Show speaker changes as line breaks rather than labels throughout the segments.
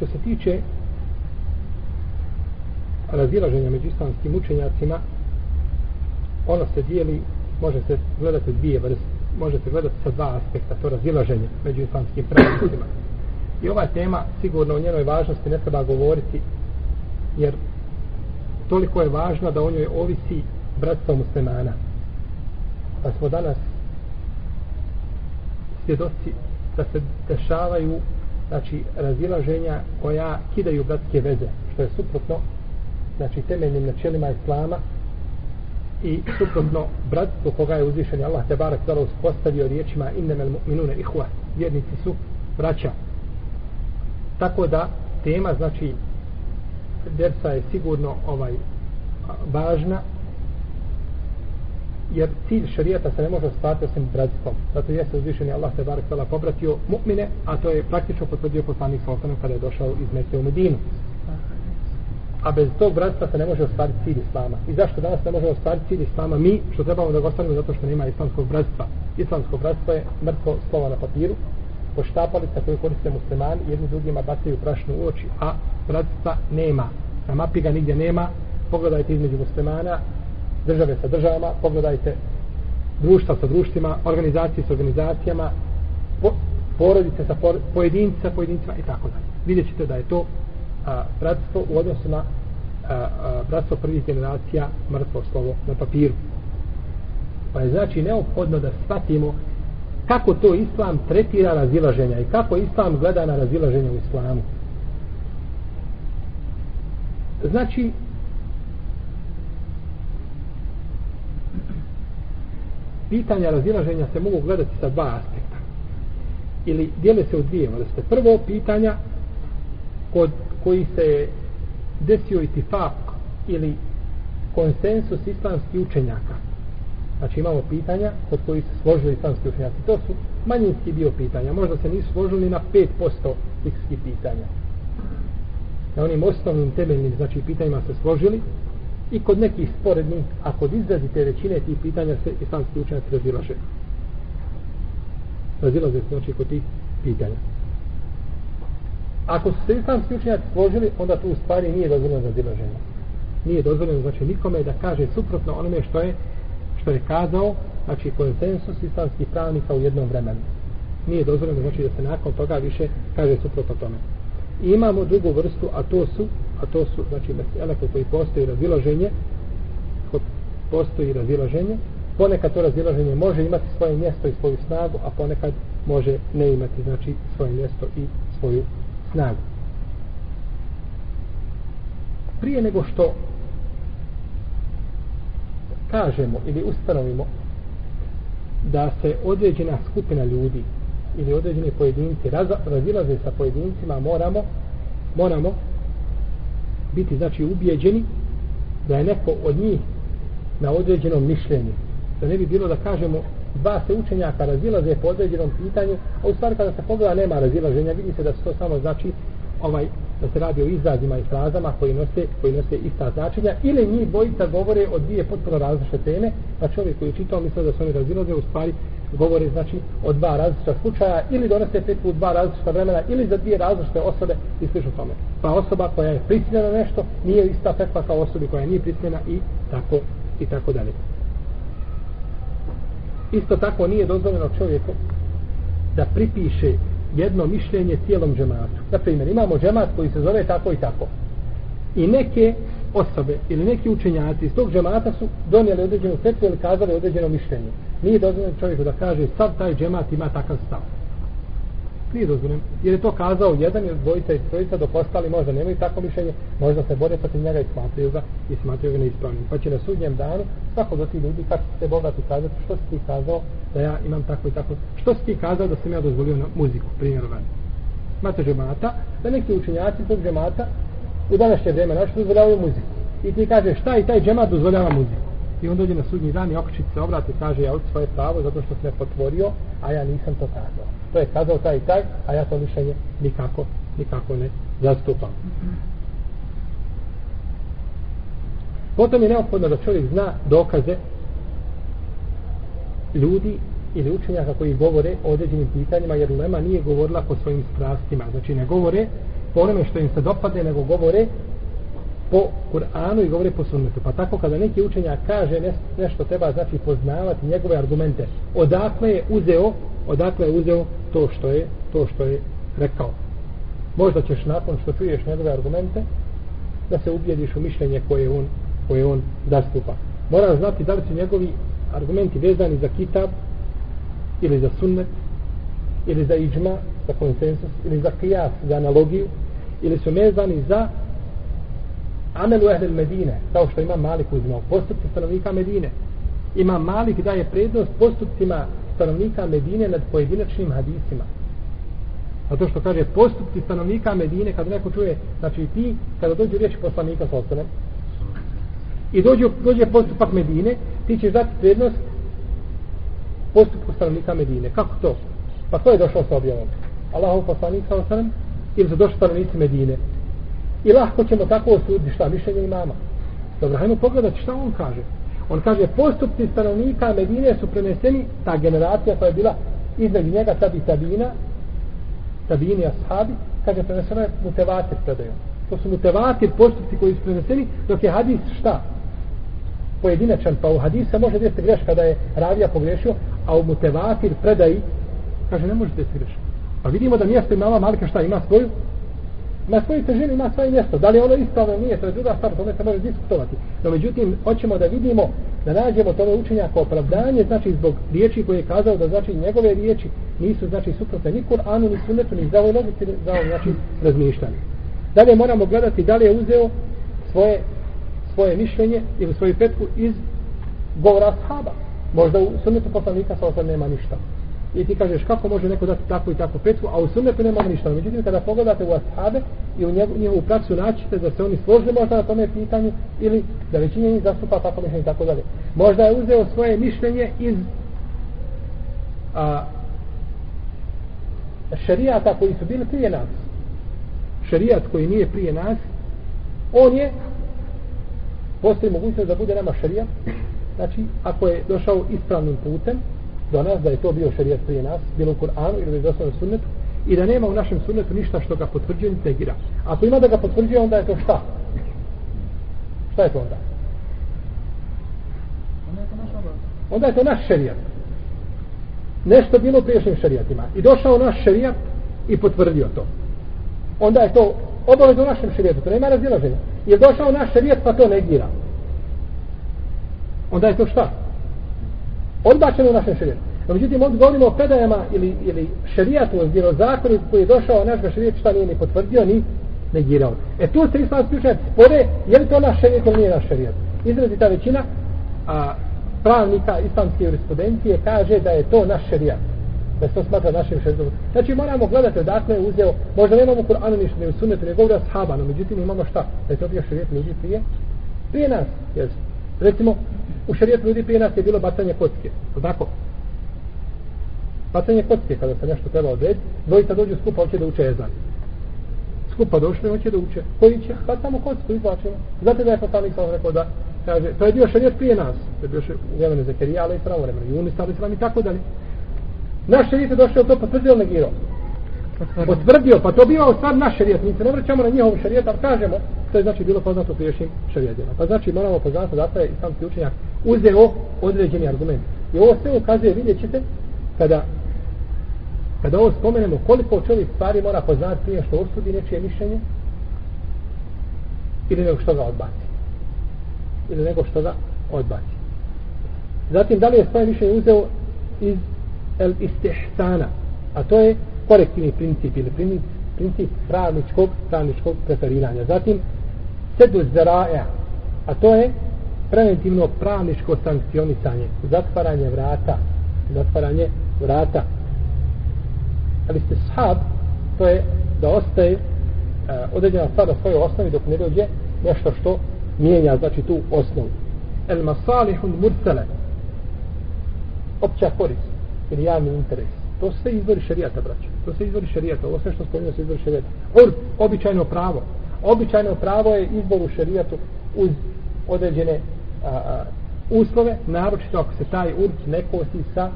što se tiče razilaženja među islamskim učenjacima, ono se dijeli, može se gledati dvije vrste, može se gledati sa dva aspekta, to razilaženje među islamskim pravnicima. I ova tema, sigurno o njenoj važnosti ne treba govoriti, jer toliko je važna da o njoj ovisi bratstvo muslimana. Pa smo danas svjedoci da se dešavaju znači razilaženja koja kidaju bratske veze, što je suprotno znači temeljnim načelima islama i suprotno bratstvo koga je uzvišen Allah te barak zelo uspostavio riječima innemel mu'minune ihva vjernici su braća. Tako da tema znači dersa je sigurno ovaj važna jer cilj šarijata se ne može ostvariti osim bratstvom. Zato jeste uzvišeni Allah te barek tala pobratio mu'mine, a to je praktično potvrdio poslanik Sultanu kada je došao iz Mekke u Medinu. A bez tog bratstva se ne može ostvariti cilj Islama. I zašto danas ne može ostvariti cilj Islama? Mi, što trebamo da ga ostvarimo zato što nema islamskog bratstva. Islamsko bratstvo je mrtvo slova na papiru, poštapalica koju koriste muslimani, jedni drugima bacaju prašnu u oči, a bratstva nema. Na mapi ga nigdje nema, pogledajte između muslimana, države sa državama, pogledajte društva sa društvima, organizacije sa organizacijama, po, porodice sa por, pojedinci sa pojedincima i tako dalje. Vidjet ćete da je to a, bratstvo u odnosu na a, a, bratstvo prvih generacija mrtvo slovo na papiru. Pa je znači neophodno da shvatimo kako to islam tretira razilaženja i kako islam gleda na razilaženje u islamu. Znači, pitanja razilaženja se mogu gledati sa dva aspekta. Ili dijele se u dvije vrste. Prvo pitanja kod koji se desio itifak ili konsensus islamskih učenjaka. Znači imamo pitanja kod koji se složili islamski učenjaci. To su manjinski dio pitanja. Možda se nisu složili na 5% fikskih pitanja. Na onim osnovnim temeljnim znači pitanjima se složili, i kod nekih sporednih, a kod izrazite većine tih pitanja se islamski učenjaci razilaže. Razilaze se znači kod tih pitanja. Ako su se islamski učenjaci složili, onda tu u stvari nije dozvoljeno razilaženje. Nije dozvoljeno znači nikome da kaže suprotno onome što je što je kazao, znači konsensus islamskih pravnika u jednom vremenu. Nije dozvoljeno znači da se nakon toga više kaže suprotno tome. I imamo drugu vrstu, a to su, a to su, znači, mesele kod koji postoji razilaženje, kod postoji razilaženje, ponekad to razilaženje može imati svoje mjesto i svoju snagu, a ponekad može ne imati, znači, svoje mjesto i svoju snagu. Prije nego što kažemo ili ustanovimo da se određena skupina ljudi ili određeni pojedinci razilaze sa pojedincima moramo moramo biti znači ubijeđeni da je neko od njih na određenom mišljenju. Da ne bi bilo da kažemo dva se učenjaka razilaze po određenom pitanju a u stvari kada se pogleda nema razilaženja vidi se da se to samo znači ovaj da se radi o izrazima i frazama koji nose, koji nose ista značenja ili njih dvojica govore o dvije potpuno različite teme pa čovjek koji je čitao misle da se oni razilaze u stvari govori znači o dva različita slučaja ili donose fetvu u dva različita vremena ili za dvije različite osobe i slično tome. Pa osoba koja je prisiljena nešto nije ista fetva kao osobi koja nije prisiljena i tako i tako dalje. Isto tako nije dozvoljeno čovjeku da pripiše jedno mišljenje cijelom džematu. Na primjer, imamo džemat koji se zove tako i tako. I neke osobe ili neki učenjaci iz tog džemata su donijeli određenu fetvu ili kazali određeno mišljenje. Nije dozvoljeno čovjeku da kaže sav taj džemat ima takav stav. Nije dozvoljeno. Jer je to kazao jedan ili dvojica i trojica dok ostali možda nemaju tako mišljenje, možda se bore protiv njega i smatraju ga i smatraju ga neispravnim. Pa će na sudnjem danu svako do ti ljudi kako se bogati kazati što si ti kazao da ja imam tako i tako. Što si ti kazao da sam ja dozvolio na muziku, primjer van. Imate džemata, da neki učenjaci tog džemata u današnje vrijeme naši dozvoljavaju muziku. I ti kaže šta i taj džemat dozvoljava muziku. I on dođe na sudnji dan i okućit se obrati i kaže ja od svoje pravo zato što se me potvorio, a ja nisam to kazao. To je kazao taj i taj, a ja to mišljenje nikako, nikako ne zastupam. Potom je neophodno da čovjek zna dokaze ljudi ili učenjaka koji govore o određenim pitanjima, jer Lema nije govorila po svojim strastima. Znači ne govore po onome što im se dopade, nego govore po Kur'anu i govore po sunnetu. Pa tako kada neki učenjak kaže nešto treba znači poznavati njegove argumente. Odakle je uzeo, odakle je uzeo to što je, to što je rekao. Možda ćeš nakon što čuješ njegove argumente da se ubijediš u mišljenje koje on, koje on zastupa. Moraš znati da li su njegovi argumenti vezani za kitab ili za sunnet ili za iđma, za konsensus ili za kijas, za analogiju ili su vezani za amelu ehlel Medine, kao što ima Malik uzimao, postupci stanovnika Medine. Ima Malik daje prednost postupcima stanovnika Medine nad pojedinačnim hadisima. A to što kaže postupci stanovnika Medine, kada neko čuje, znači ti, kada dođu riječi poslanika sa ostanem, i dođe, dođe postupak Medine, ti ćeš dati prednost postupku stanovnika Medine. Kako to? Pa ko je došao sa objavom? Allahov poslanik sa ostanem, ili su došli stanovnici Medine? I lahko ćemo tako osuditi šta mišljenje imama. Dobro, hajmo pogledati šta on kaže. On kaže, postupci stanovnika Medine su preneseni, ta generacija koja je bila između njega sad i Tabina, Tabini ashabi, kaže, prenesena je mutevatir predajom. To su mutevatir postupci koji su preneseni, dok je hadis šta? Pojedinačan, pa u hadisa može desiti greška da je ravija pogrešio, a u mutevatir predaji, kaže, ne može desiti greška. Pa vidimo da mjesto imama Malika šta ima svoju na svoju težinu ima svoje mjesto. Da li ono ispravno nije, to je druga stvar, tome se može diskutovati. No međutim, hoćemo da vidimo, da nađemo tome učenja kao opravdanje, znači zbog riječi koje je kazao da znači njegove riječi nisu znači suprotne ni Kur'anu, ni sunnetu, ni zdravoj logici, za znači razmišljanje. Dalje moramo gledati da li je uzeo svoje, svoje mišljenje ili svoju petku iz govora sahaba. Možda u sunnetu poslanika sa nema ništa i ti kažeš kako može neko dati tako i tako petku, a u sunnetu nema ništa. Međutim, kada pogledate u ashabe i u njegovu, njegovu praksu naćite da se oni složili možda na tome pitanju ili da većina njih zastupa tako mišljenje i tako dalje. Možda je uzeo svoje mišljenje iz a, šarijata koji su bili prije nas. Šarijat koji nije prije nas, on je postoji mogućnost da bude nama šarijat, znači ako je došao ispravnim putem, do nas da je to bio šerijat prije nas, bilo u Kur'anu ili u osnovnom sunnetu, i da nema u našem sunnetu ništa što ga potvrđuje ni negira. Ako ima da ga potvrđuje, onda je to šta? Šta je to onda? Onda je to naš šerijat. Nešto bilo u priješnjim šerijatima. I došao naš šerijat i potvrdio to. Onda je to obavez u našem šerijatu. To nema razilaženja. Je došao naš šerijat pa to negira. Onda je to šta? Odbačeno u našem šarijetu. No, međutim, ovdje govorimo o predajama ili, ili šerijatu, ili zakonu koji je došao, naš šerijet šta nije ni potvrdio, ni negirao. E tu se islamski učenjaci spore, je li to naš šerijet ili nije naš šerijet? Izrazi ta većina a, pravnika islamske jurisprudencije kaže da je to naš šerijat. Da se to smatra našim šerijetom. Znači moramo gledati odakle je uzeo, možda nemamo Kur'anu ništa, ne u sunnetu, ne govori o sahaba, no međutim imamo šta? Da je to bio šerijet, ljudi prije? Prije nas, jesu. Recimo, u šarijetu ljudi prije nas je bilo bacanje kocke. Tako? Bacanje kocke, kada se nešto treba odrediti, dvojica dođu skupa, hoće da uče ezan. Skupa došli, hoće da uče. Koji će? Pa Bacamo kocku, izvlačimo. Znate da je poslanik sam rekao da, kaže, to je bio šarijet prije nas. To je bio šarijet u vremenu Zekerija, ali i pravo vremenu. I ali i tako dalje. Naš šarijet je došao to potvrdio negirao potvrdio, pa to biva sad naš šarijet, mi se ne vraćamo na njihov šarijet, ali kažemo, to je znači bilo poznato priješnjim šarijetima. Pa znači moramo poznati da je islamski učenjak uzeo određeni argument. I ovo sve ukazuje, vidjet ćete, kada kada ovo spomenemo koliko čovjek stvari mora poznati prije što osudi nečije mišljenje ili nego što ga odbaci. Ili nego što ga odbaci. Zatim, da li je svoje mišljenje uzeo iz el istihsana, a to je korektivni princip ili princip, princip pravničkog, pravničkog preferiranja. Zatim, sedu zaraja, a to je preventivno pravničko sankcionisanje, zatvaranje vrata, zatvaranje vrata. Ali ste shab, to je da ostaje e, određena stvar na svojoj osnovi dok ne dođe nešto što mijenja, znači tu osnovu. El masalihun mursale, opća korist ili javni interes. To sve izvori šarijata, braćo. To se izvori šerijata. Ovo sve što spominje se izvori šerijata. Urf, običajno pravo. Običajno pravo je izbor u šerijatu uz određene a, a, uslove, naročito ako se taj urf ne kosi sa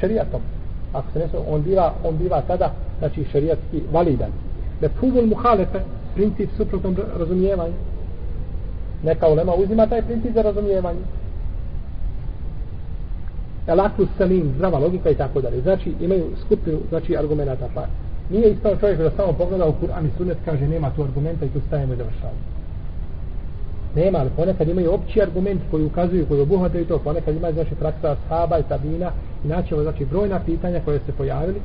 šerijatom. Ako se ne on biva, on biva tada, znači šerijatski validan. mefhumul muhalefe, princip suprotnom razumijevanju. Neka ulema uzima taj princip za razumijevanje. Elakus salim, zdrava logika i tako dalje. Znači, imaju skupinu, znači, argumenta. Pa nije isto čovjek da samo pogleda u Kur'an i Sunnet, kaže, nema tu argumenta i tu stajemo i završavamo. Nema, ali ponekad imaju opći argument koji ukazuju, koji obuhvataju to, ponekad imaju, znači, praksa sahaba i tabina, i naćemo, znači, brojna pitanja koje se pojavili,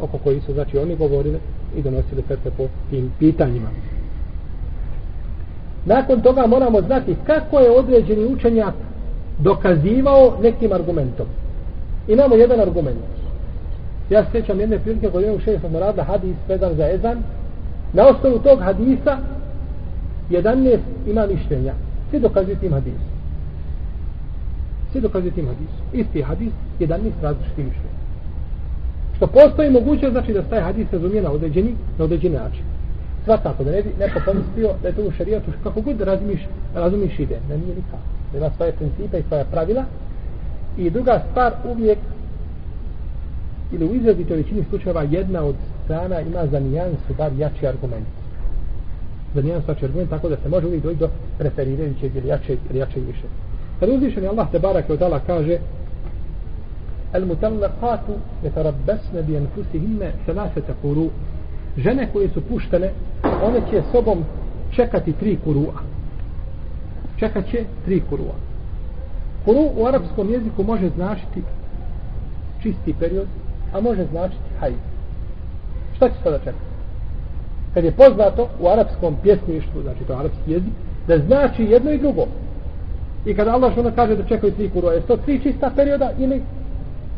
oko koji su, znači, oni govorili i donosili srce po tim pitanjima. Nakon toga moramo znati kako je određeni učenjak dokazivao nekim argumentom. Imamo jedan argument. Ja se sjećam jedne prilike kod jednog šefa sam radila hadis vezan za ezan. Na osnovu tog hadisa 11 ima mišljenja. Svi dokazuju tim hadisu. Svi dokazuju tim hadisu. Isti hadis, 11 različitih mišljenja. Što postoji moguće znači da taj hadis razumije na određeni, na određeni način. Svakako, da ne bi neko pomislio da je to u šarijatu, kako god da razumiš, razumiš ide. Ne nije nikako. Da ima svoje principe i svoje pravila. I druga stvar, uvijek, ili u izrazitoj većini slučajeva, jedna od strana ima za nijansu bar jači argument. Za nijansu jači argument, tako da se može uvijek doći do referirajućeg ili jačeg, ili jačeg više. Kad uzvišen je Allah te barak od Allah kaže El mutallaqatu yatarabbasna bi anfusihinna thalathata quru' žene koje su puštene, one će sobom čekati tri kurua. Čekat će tri kurua. Kuru u arapskom jeziku može značiti čisti period, a može značiti haj. Šta će sada čekati? Kad je poznato u arapskom pjesništvu, znači to arapski jezik, da znači jedno i drugo. I kada Allah što kaže da čekaju tri kurua, je to tri čista perioda ili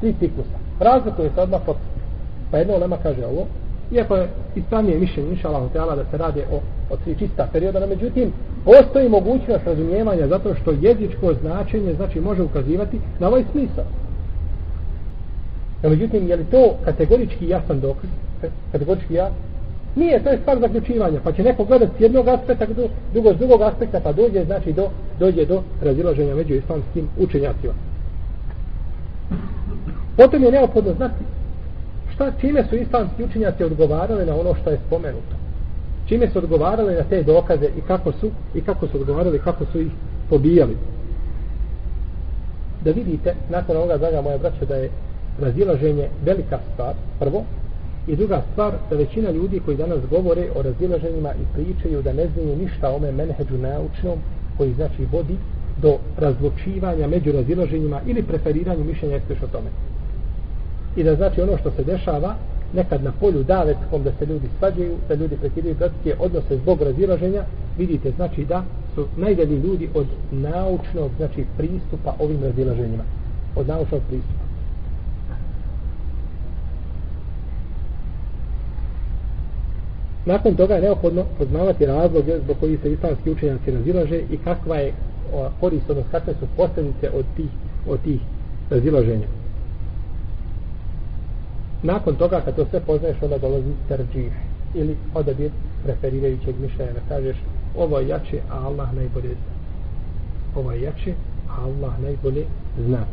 tri ciklusa? Razlikuje se odmah potpuno. Pa jedno lema kaže ovo, iako je ispravnije mišljenje, inša Allah, da se radi o, o tri čista perioda, no međutim, postoji mogućnost razumijevanja zato što jezičko značenje znači može ukazivati na ovaj smisao. No međutim, je li to kategorički jasan dokaz? E, kategorički ja? Nije, to je stvar zaključivanja. Pa će neko gledati s jednog aspekta, drugo s drugog aspekta, pa dođe, znači, do, dođe do razilaženja među islamskim učenjacima. Potom je neophodno znati šta, čime su islamski učinjaci odgovarali na ono što je spomenuto? Čime su odgovarali na te dokaze i kako su i kako su odgovarali, kako su ih pobijali? Da vidite, nakon ovoga, draga moja braća, da je razilaženje velika stvar, prvo, i druga stvar, da većina ljudi koji danas govore o razilaženjima i pričaju da ne znaju ništa o ome menheđu naučnom, koji znači vodi do razlučivanja među razilaženjima ili preferiranju mišljenja jeste o tome i da znači ono što se dešava nekad na polju davetskom da se ljudi svađaju, da ljudi prekidaju bratske odnose zbog razilaženja, vidite znači da su najdalji ljudi od naučnog znači pristupa ovim razilaženjima. Od naučnog pristupa. Nakon toga je neophodno poznavati razloge zbog koji se islamski učenjaci razilaže i kakva je korist, odnosno kakve su posljedice od tih, od tih razilaženja nakon toga kad to sve poznaješ onda dolazi terđih ili odabir preferirajućeg mišljenja da kažeš ovo je jače a Allah najbolje zna. Ovo je jače a Allah najbolje zna.